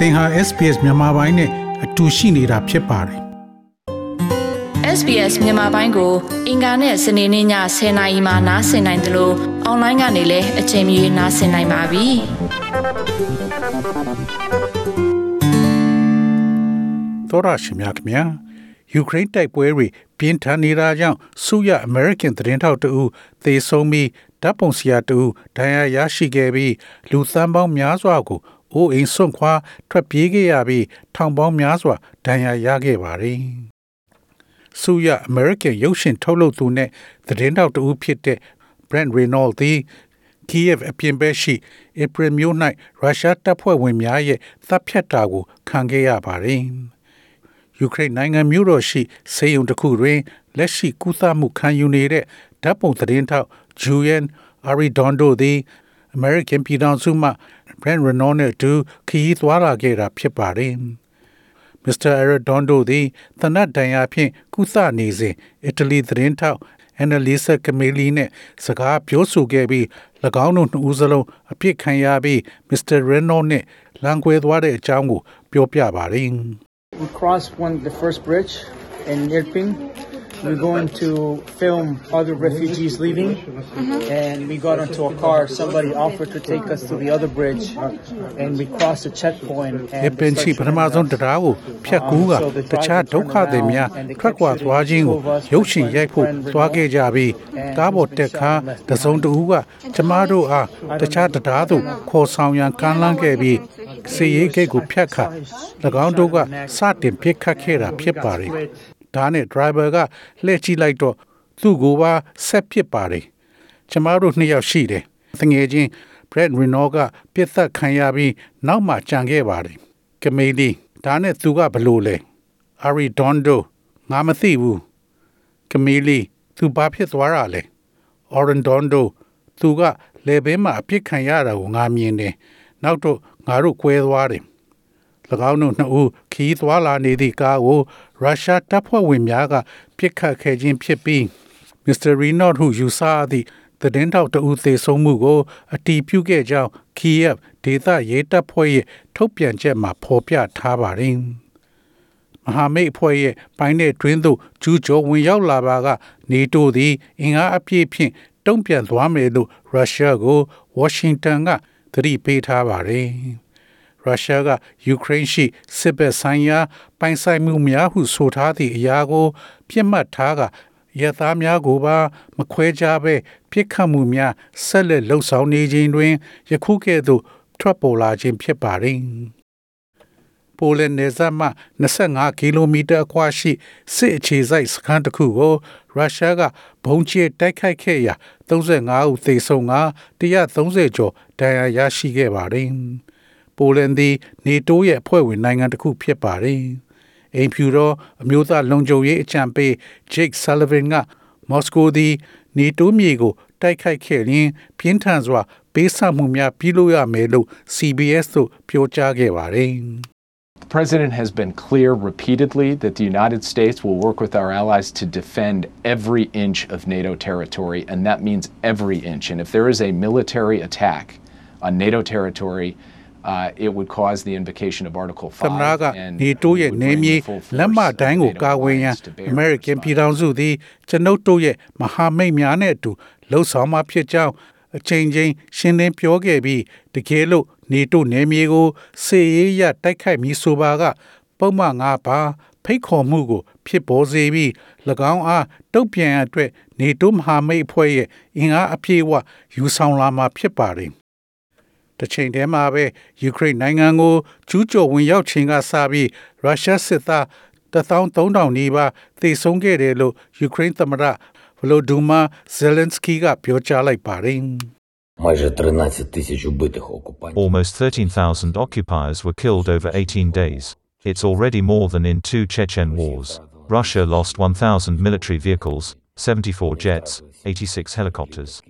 သင်ဟာ SPS မြန်မာပိုင်းနဲ့အတူရှိနေတာဖြစ်ပါတယ် SBS မြန်မာပိုင်းကို အင်ကာနဲ့စနေနေ့ည10:00နာရီမှနားဆင်နိုင်တယ်လို့အွန်လိုင်းကနေလည်းအချိန်မီနားဆင်နိုင်ပါပြီ။သောရရှိမြခင်ဗျာယူကရိန်းတိုက်ပွဲတွေပြင်းထန်နေတာကြောင့်ဆုရအမေရိကန်သတင်းထောက်တဦးသေဆုံးပြီးဓာတ်ပုံဆရာတဦးဒဏ်ရာရရှိခဲ့ပြီးလူသန်းပေါင်းများစွာကို အိုးအိမ်ဆွန့်ခွာထွက်ပြေးခဲ့ရပြီးထောင်ပေါင်းများစွာဒဏ်ရာရခဲ့ပါတယ်။ဆုရအမေရိကန်ရုပ်ရှင်ထုတ်လုပ်သူနဲ့သတင်းတောက်တူဖြစ်တဲ့ Brent Reynolds သည် Kiev အပြင်ဘက်ရှိ April မြို့၌ရုရှားတပ်ဖွဲ့ဝင်များရဲ့တပ်ဖြတ်တာကိုခံခဲ့ရပါတယ်။ယူကရိန်းနိုင်ငံမြို့တော်ရှိစေယုံတစ်ခုတွင်လက်ရှိကုသမှုခံယူနေတဲ့ဓာတ်ပုံသတင်းထောက် Julian Arredondo သည် American ပြည်ထောင်စုမှ Brent Renault နဲ့အတူခရီးသွားလာခဲ့တာဖြစ်ပါတယ်။ Mr. Arredondo သည်သနတ်တန်ရာဖြင့်ကုသနေစဉ်အီတလီသတင်းထောက် Annalisa Camilli နဲ့စကားပြောဆိုခဲ့ပြီး၎င်းတို့နှစ်ဦးစလုံးအပြစ်ခံရပြီး Mr. Renault နဲ့လမ်းကွဲသွားတဲ့အကြောင်းကိုပြောပြပါတယ်။ We crossed one the first bridge in Irpin. We're going to film other refugees leaving, and we got into a car. Somebody offered to take us to the other bridge, and we crossed the checkpoint. ပင်ချိပထမဆုံးတရားကိုဖြတ်ကူးကတခြားဒုက္ခတွေများထွက်ခွာသွားခြင်းကိုရုပ်ရှင်ရိုက်ဖို့သွားခဲ့ကြပြီးကားပေါ်တက်ခါတစုံတဦးကကျမတို့အားတခြားတရားသို့ခေါ်ဆောင်ရန်ကမ်းလှမ်းခဲ့ပြီးစီရေးဂိတ်ကိုဖြတ်ခါ၎င်းတို့ကစတင်ပစ်ခတ်ခဲ့တာဖြစ်ပါ တယ် ဒါနဲ့ driver ကလှည့်ကြည့်လိုက်တော့သူ့ကိုပါဆက်ပစ်ပါတယ်ကျမတို့နှစ်ယောက်ရှိတယ်တငယ်ချင်း Brad Renault ကပြစ်သက်ခံရပြီးနောက်မှကြံခဲ့ပါတယ်ကမေလီဒါနဲ့သူကဘလို့လဲ Ari Dondo ငါမသိဘူးကမေလီသူဘာဖြစ်သွားတာလဲ Oren Dondo သူကလေဘဲမှာအပြစ်ခံရတာကိုငါမြင်တယ်နောက်တော့ငါတို့ကွဲသွားတယ်၎ င်းတို့နှစ်ဦးခီးသွားလာနေသည့်ကားကိုရုရှားတပ်ဖွဲ့ဝင်များကပစ်ခတ်ခဲ့ခြင်းဖြစ်ပြီးမစ္စတာရီနော့ဟုယူဆသည့်သတင်းတောက်တဦးသေဆုံးမှုကိုအတီးပြုခဲ့ကြောင်းခီယက်ဒေသရဲတပ်ဖွဲ့ရဲ့ထုတ်ပြန်ချက်မှာဖော်ပြထားပါတယ်။မဟာမိတ်အဖွဲ့ရဲ့ပိုင်းတဲ့တွင်းသို့ကျူးကျော်ဝင်ရောက်လာပါက နေတိုသည်အင်အားအပြည့်ဖြင့်တုံ့ပြန်သွားမယ်လို့ရုရှားကိုဝါရှင်တန်ကသတိပေးထားပါတယ်။ ရုရှားကယူကရိန်းရှိစစ်ဘက်ဆိုင်ရာပိုင်ဆိုင်မှုများဟုဆိုထားသည့်အရာကို ပြစ်မှတ်ထားကရသားများကိုပါမခွဲခြားဘဲပြစ်ခတ်မှုများဆက်လက်လှုပ်ဆောင်နေခြင်းတွင်ယခုကဲ့သို့ထွက်ပေါ်လာခြင်းဖြစ်ပါသည်ပိုလန်နယ်စပ်မှ25ကီလိုမီတာအကွာရှိစစ်အခြေစိုက်စခန်းတစ်ခုကိုရုရှားကဘုံကျဲတိုက်ခိုက်ခဲ့ရာ35ဦးသေဆုံးက130ကျော်ဒဏ်ရာရရှိခဲ့ပါတယ်။ ပိုလန်သည်နေတိုးရဲ့အဖွဲ့ဝင်နိုင်ငံတစ်ခုဖြစ်ပါတယ်။အိမ်ဖြူတော်အမျိုးသားလုံခြုံရေးအကြံပေး Jake Sullivan ကမော်စကိုသည်နေတိုးမြေကိုတိုက်ခိုက်ခဲ့ရင်ပြင်းထန်စွာပေးဆပ်မှုများပြုလုပ်ရမယ်လို့ CBS သို့ပြောကြားခဲ့ပါတယ်။ The president has been clear repeatedly that the United States will work with our allies to defend every inch of NATO territory, and that means every inch. And if there is a military attack on NATO territory, uh, it would cause the invocation of Article 5 သမ္မတကနေတိုးရဲ့နေမြေလက်မတိုင်းကိုကာဝေးရန် American ပြည်ထောင်စုသည်ကျွန်ုပ်တို့ရဲ့မဟာမိတ်များနဲ့အတူလှုပ်ဆောင်မှာဖြစ်ကြောင်းအချိန်ချင်းရှင်းလင်းပြောခဲ့ပြီးတကယ်လို့နေတိုးနေမြေကိုစေရေးရတိုက်ခိုက်မည်ဆိုပါက ပုံမှန်ငါပါဖိတ်ခေါ်မှုကို ဖြစ်ပေါ်စေပြီး၎င်းအားတုတ်ပြန်အတွက်နေတိုးမဟာမိတ်အဖွဲ့ရဲ့အင်အားအပြည့်အဝယူဆောင်လာမှာဖြစ်ပါတယ် တစ်ချိန်တည်းမှာပဲယူကရိန်းနိုင်ငံကိုကျူးကျော်ဝင်ရောက်ခြင်းကစပြီးရုရှားစစ်သား13000နီးပါးသေဆုံးခဲ့တယ်လို့ယူကရိန်းသမ္မတဗလိုဒူမာဇယ်လန်စကီကပြောကြားလိုက်ပါတယ် Almost 13,000 occupiers were killed over 18 days. It's already more than in two Chechen wars. Russia lost 1,000 military vehicles, 74 jets, 86 helicopters.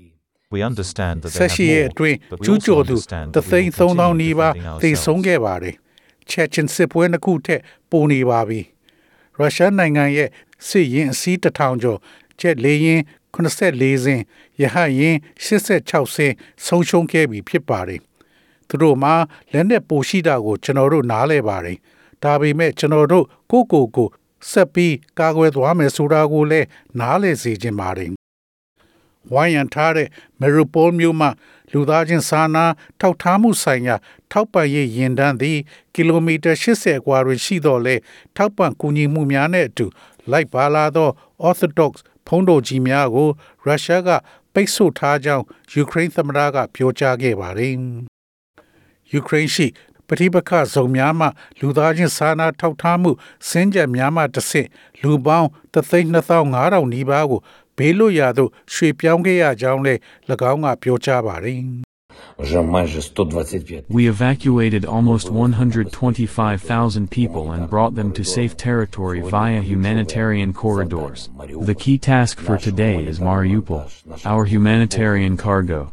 We understand that ဆက်ရှိရဲ့အတွင်းကျူးကျော်သူတသိန်း3000နီးပါးသေဆုံးခဲ့ပါတယ်။ Chechen စစ်ပွဲနှစ်ခုထက်ပိုနေပါပြီ။ရုရှားနိုင်ငံရဲ့စစ်ရင်အစီးတစ်ထောင်ကျော်ဂျက်လေရင်84စင်းရဟတ်ရင်86စင်းဆုံးရှုံးခဲ့ပြီဖြစ်ပါတယ်။သူတို့မှာလက်နဲ့ပိုရှိတာကိုကျွန်တော်တို့နားလဲပါတယ်ဒါပေမဲ့ကျွန်တော်တို့ကိုယ့်ကိုယ်ကိုဆက်ပြီးကာကွယ်သွားမယ်ဆိုတာကိုလည်းနားလဲစေခြင်းပါတယ် ဝိုင်းရံထားတဲ့မေရိုပိုးမြို့မှလူသားချင်းစာနာထောက်ထားမှုဆိုင်ရာ ထောက်ပံ့ရေးယဉ်တန်းသည်ကီလိုမီတာ80ကွာတွင်ရှိတော်လဲထောက်ပံ့ကူညီမှုများနဲ့အတူလိုက်ပါလာသော Orthodox ဖုံးတော်ကြီးများကိုရုရှားကပိတ်ဆို့ထားကြောင်းယူကရိန်းသမ္မတကပြောကြားခဲ့ပါတယ်။ယူကရိန်းရှိပဋိပက္ခဇုံများမှလူသားချင်းစာနာထောက်ထားမှုစင်ကြယ်များမှတဆင့်လူပေါင်း32500နီးပါးကို We evacuated almost 125,000 people and brought them to safe territory via humanitarian corridors. The key task for today is Mariupol, our humanitarian cargo.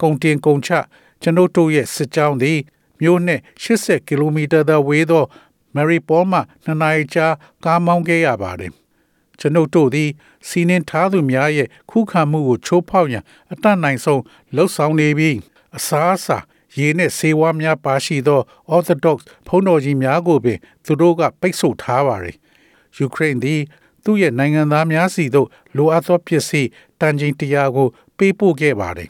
ကုန်တင်ကုန်ချကျွန်ုပ်တို့ရဲ့စစ်ကြောင်းသည်မြို့နဲ့80ကီလိုမီတာသာဝေးသော Mary Paul မှနှစ်နာရီကြာကားမောင်းခဲ့ရပါတယ်။ကျွန်ုပ်တို့သည်စီးနှင်းထားသူများရဲ့ခုခံမှုကိုချိုးဖောက်ရန်အတတ်နိုင်ဆုံးလှုပ်ဆောင်နေပြီးအစားအစာရေနှင့်ဆေးဝါးများပါရှိသော Orthodox ဘုန်းတော်ကြီးများကိုပင်သူတို့ကပိတ်ဆို့ထားပါသည်။ယူကရိန်းသည်သူ့ရဲ့နိုင်ငံသားများစီသို့လိုအပ်သောပစ္စည်းတန်ချိန်တရာကို ပေးပို့ခဲ့ပါတယ်။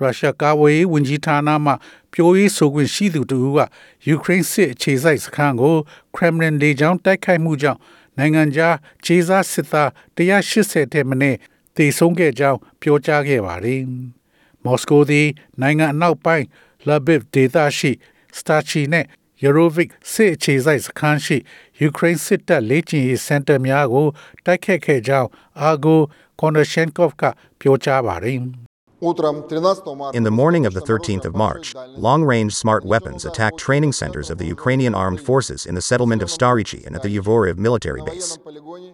ရုရှားကာဝေးဝန်ကြီးဌာနမှပြောရေးဆိုခွင့်ရှိသူတဦးကယူကရိန်းစစ်အခြေစိုက်စခန်းကိုခရမလင်လေကြောင်းတိုက်ခိုက်မှုကြောင့်နိုင်ငံခြားခြေစားစစ်သား180ထဲမှနဲ့တေဆုံးခဲ့ကြောင်းပြောကြားခဲ့ပါတယ်။မော်စကိုသည်နိုင်ငံအနောက်ပိုင်းလာဘစ်ဒေသရှိစတာချီနဲ့ယူရိုဗစ်စစ်အခြေစိုက်စခန်းရှိယူကရိန်းစစ်တပ်လေ့ကျင့်ရေးစင်တာများကိုတိုက်ခတ်ခဲ့ကြောင်းအာဂိုကွန်ဒရှန်ကော့ဖ်ကပြောကြားပါတယ်။ In the morning of the 13th of March, long-range smart weapons attacked training centers of the Ukrainian armed forces in the settlement of Starichi and at the Yavoriv military base.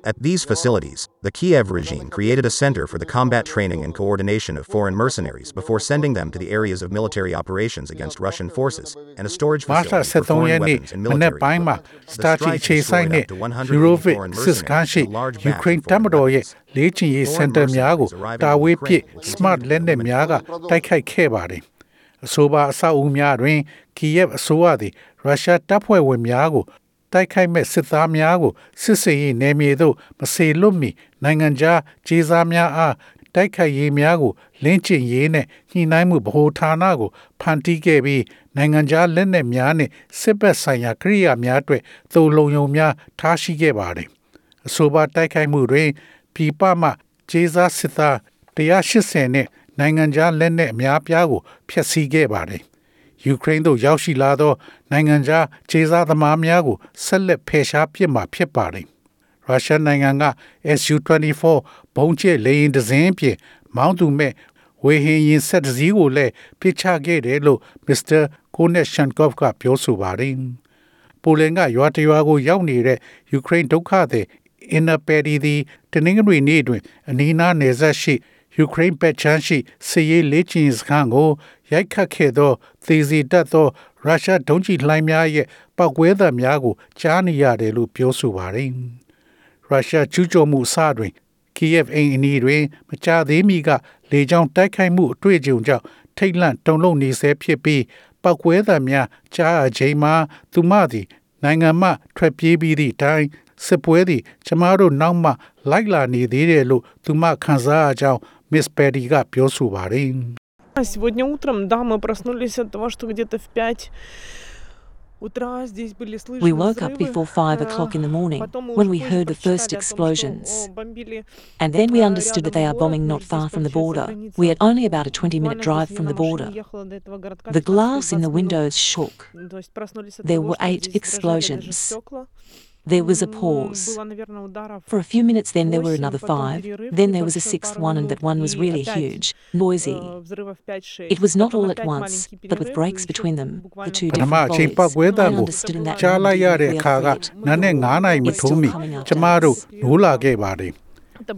At these facilities, the Kiev regime created a center for the combat training and coordination of foreign mercenaries before sending them to the areas of military operations against Russian forces and a storage facility for foreign weapons and military equipment. The 100 large. လေ့ကျင့်ရေးစင်တာများကိုတာဝေးပစ် smart လက်နက်များကတိုက်ခိုက်ခဲ့ပါတယ်အဆိုပါအဆောက်အဦများတွင်ကီယက်အစိုးရသည်ရုရှားတပ်ဖွဲ့ဝင်များကိုတိုက်ခိုက်မဲ့စစ်သားများကိုစစ်စေးရေးနယ်မြေသို့မစေလွတ်မီနိုင်ငံခြားခြေစားများအားတိုက်ခိုက်ရေးများကိုလင်းကျင်ရေးနဲ့ညှိနှိုင်းမှုဗဟိုဌာနကိုဖန်တီးခဲ့ပြီးနိုင်ငံခြားလက်နက်များနှင့်စစ်ဘက်ဆိုင်ရာကိရိယာများအတွက်သုံးလုံးယုံများထားရှိခဲ့ပါတယ်အဆိုပါတိုက်ခိုက်မှုတွင် ပြည်ပမှခြေစားစစ်သား180နဲ့နိုင်ငံခြားလက်နက်အများပြားကိုဖျက်ဆီးခဲ့ပါတယ်။ယူကရိန်းသို့ရောက်ရှိလာသောနိုင်ငံခြားခြေစားသမားများကိုဆက်လက်ဖယ်ရှားပစ်မှာဖြစ်ပါတယ်။ရုရှားနိုင်ငံက Su-24 ဘုံကျဲလေယာဉ်တစ်စင်းဖြင့်မောင်းသူမဲ့ဝေဟင်ရင်ဆက်တစ်စီးကိုလည်းပစ်ချခဲ့တယ်လို့မစ္စတာကိုနက်ရှန်ကော့ဖ်ကပြောဆိုပါတယ်။ပိုလန်ကရွာတရွာကိုရောက်နေတဲ့ယူကရိန်းဒုက္ခသည် အင်နာပယ်ဒီသည်တနင်္ဂနွေနေ့တွင် အနီးနားနယ်စပ်ရှိယူကရိန်းဘက်ချမ်းရှိစစ်ရေးလေ့ကျင့်ရေးစခန်းကိုရိုက်ခတ်ခဲ့သောသေစီတတ်သောရုရှားဒုံးကျည်လှိုင်းများရဲ့ပောက်ကွဲသံများကိုကြားနေရတယ်လို့ပြောဆိုပါတယ်။ရုရှားကျူးကျော်မှုအစတွင်ကီယက်အိမ်အနီးတွင် မကြာသေးမီကလေကြောင်းတိုက်ခိုက်မှုအတွေ့အကြုံကြောင့်ထိတ်လန့်တုန်လှုပ်နေဆဲဖြစ်ပြီးပောက်ကွဲသံများကြားအချိန်မှာသူမသည်နိုင်ငံမှထွက်ပြေးပြီးသည့်အတိုင်း စစ်ပွဲသည်ကျမတို့နောက်မှလိုက်လာနေသေးတယ်လို့သူမခံစားအကြောင်းမစ္စပယ်ဒီကပြောဆိုပါတယ် А Сегодня утром, да, мы проснулись от того, что где-то в 5 утра здесь были слышны We woke up взрывы, before five э, o'clock in the morning потом мы when уже we позже heard the first прочитали о том, что, explosions. о, бомбили And then we э, understood that рядом they are город, bombing мы not здесь, far from the получается, border. граница. We had only about a 20 minute Буквально drive здесь from я the на машине border. ехала до этого городка The 15-20 glass in the минут. windows shook. То есть проснулись от There того, were что eight здесь дрожали даже explosions. There was a pause. For a few minutes, then there were another five, then there was a sixth one, and that one was really huge, noisy. It was not all at once, but with breaks between them, the two different.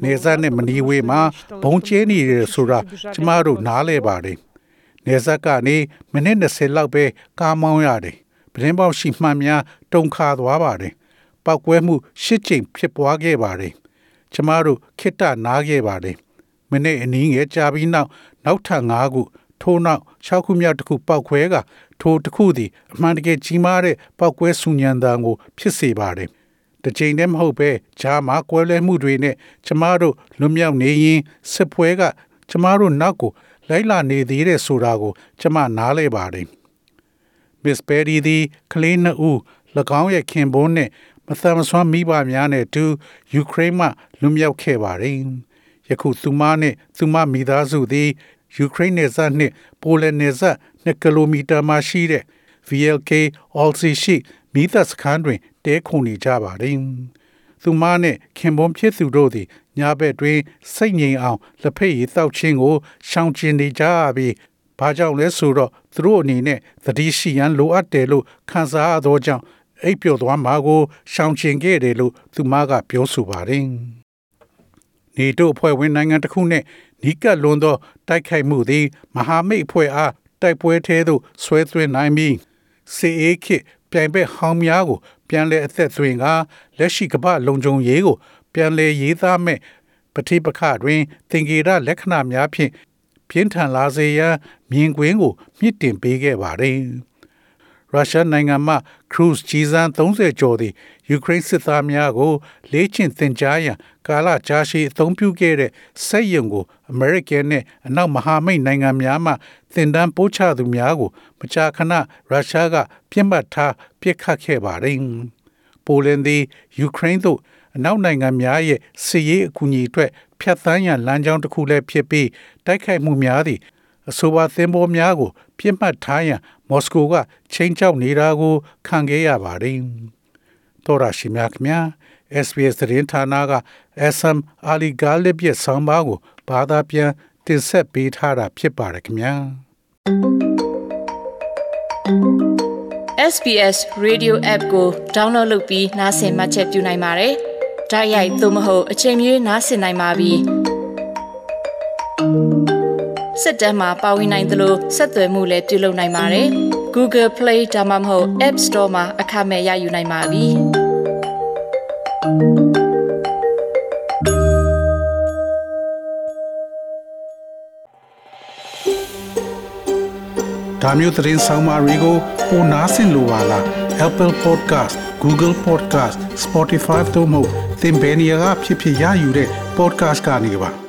နေစားနဲ့မနီဝေမှာဘုံကျင်းနေရဆိုတာကျမတို့နားလဲပါတယ်နေစားကနေမိနစ်20လောက်ပဲကားမောင်းရတယ်ပြင်းပေါက်ရှိမှန်များတုံခါသွားပါတယ် ပောက်ကွဲမှုရှစ်ကြိမ်ဖြစ်ပွားခဲ့ပါတယ်ကျမတို့ခိတ္တနားခဲ့ပါတယ်မိနစ်အနည်းငယ်ကြာပြီးနောက်နောက်ထပ်5ခုထိုးနောက်6ခုမြောက်တစ်ခုပောက်ခွဲကထိုတစ်ခုသည်အမှန်တကယ်ကြီးမားတဲ့ပောက်ကွဲဆူညံတံကိုဖြစ်စေပါတယ်တစ်ချိန်တည်းမဟုတ်ပဲဂျားမှာကွဲလွဲမှုတွေနဲ့ကျမတို့လွတ်မြောက်နေရင်စစ်ပွဲက ကျမတို့နောက်ကိုလိုက်လာနေသေးတဲ့ဆိုတာကို ကျမနားလဲပါတယ်မစ္စပယ်ရီသည်ကလေးနှစ်ဦး၎င်းရဲ့ခင်ပွန်းနှင့် မသန်မစွမ်းမိဘများနဲ့အတူယူကရိန်းမှလွတ်မြောက်ခဲ့ပါသည်။ယခုသူမနှင့်သူမမိသားစုသည်ယူကရိန်းနယ်စပ်နှင့်ပိုလန်နယ်စပ်2ကီလိုမီတာမှရှိတဲ့ VLK Olsi ရှိမိသက်စခန်းတွင်တဲခုန်နေကြပါသည်။သူမနှင့်ခင်ပွန်းဖြစ်သူတို့သည်ညဘက်တွင်စိတ်ငြိမ်အောင်လက်ဖက်ရည်တောက်ခြင်းကိုရှောင်ကျဉ်နေကြပြီးဘာကြောင့်လဲဆိုတော့သူတို့အနေနဲ့သတိရှိရန်လိုအပ်တယ်လို့ခံစားရသောကြောင့် အိပ်ပျော်သွားမှာကိုရှောင်ကျဉ်ခဲ့တယ်လို့သူမကပြောဆိုပါတယ်။နေတို့အဖွဲ့ဝင်နိုင်ငံတစ်ခုနဲ့နီးကပ်လွန်သောတိုက်ခိုက်မှုသည်မဟာမိတ်အဖွဲ့အားတိုက်ပွဲထဲသို့ဆွဲသွင်းနိုင်ပြီးစီအေးခေတ်ပြိုင်ဘက်ဟောင်းများကို ပြန်လည်အသက်သွင်းကလက်ရှိကမ္ဘာလုံခြုံရေးကို ပြန်လည်ရေးသားမဲ့ပဋိပက္ခတွင်သင်္ကေတလက္ခဏာများဖြင့်ပြင်းထန်လာစေရန်မြင်ကွင်းကိုမြင့်တင်ပေးခဲ့ပါတယ်။ ရုရှားနိုင်ငံမှခရုဇ်ကြီးစံ30ကျော်သည်ယူကရိန်းစစ်သားများကိုလေ့ကျင့်သင်ကြားရန်ကာလကြာရှည်အသုံးပြုခဲ့တဲ့စက်ရုံကိုအမေရိကန်နဲ့အနောက်မဟာမိတ်နိုင်ငံများမှသင်တန်းပို့ချသူများကိုမကြာခဏရုရှားကပြစ်မှတ်ထားပစ်ခတ်ခဲ့ပါတယ်။ပိုလန်သည်ယူကရိန်းသို့အနောက်နိုင်ငံများရဲ့စစ်ရေးအကူအညီအတွက်ဖြတ်သန်းရန်လမ်းကြောင်းတစ်ခုလည်းဖြစ်ပြီးတိုက်ခိုက်မှုများသည့် အဆိုပါသင်္ဘောများကို ပြစ်မှတ်ထားရန်မော်စကိုကချိန်ချောက်နေတာကိုခံခဲ့ရပါတယ်။တော်ရရှိမြခင်များ SBS သတင်းဌာနက SM Ali Galib ရဲ့ဆောင်းပါးကိုဘာသာပြန်တင်ဆက်ပေးထားတာဖြစ်ပါတယ်ခင်ဗျာ။ SBS Radio App ကို download လုပ်ပြီးနားဆင်မှတ်ချက်ပြုနိုင်ပါတယ်။ဒါ့ရိုက်သို့မဟုတ်အချိန်မီနားဆင်နိုင်ပါပြီ။ စက်တမ်းမှာပါဝင်နိုင်သလိုဆက်သွယ်မှုလည်းပြုလုပ်နိုင်ပါတယ်။ Google Play ဒါမှမဟုတ် App Store မှာအခမဲ့ရယူနိုင်ပါပြီ။ဒါမျိုးသတင်းဆောင်မာတွေကိုပိုနားဆင်လိုပါလား Apple Podcast Google Podcast Spotify တို့မှာသင်ပင်ရာဖြစ်ဖြစ်ရယူတဲ့ podcast ကနေပါ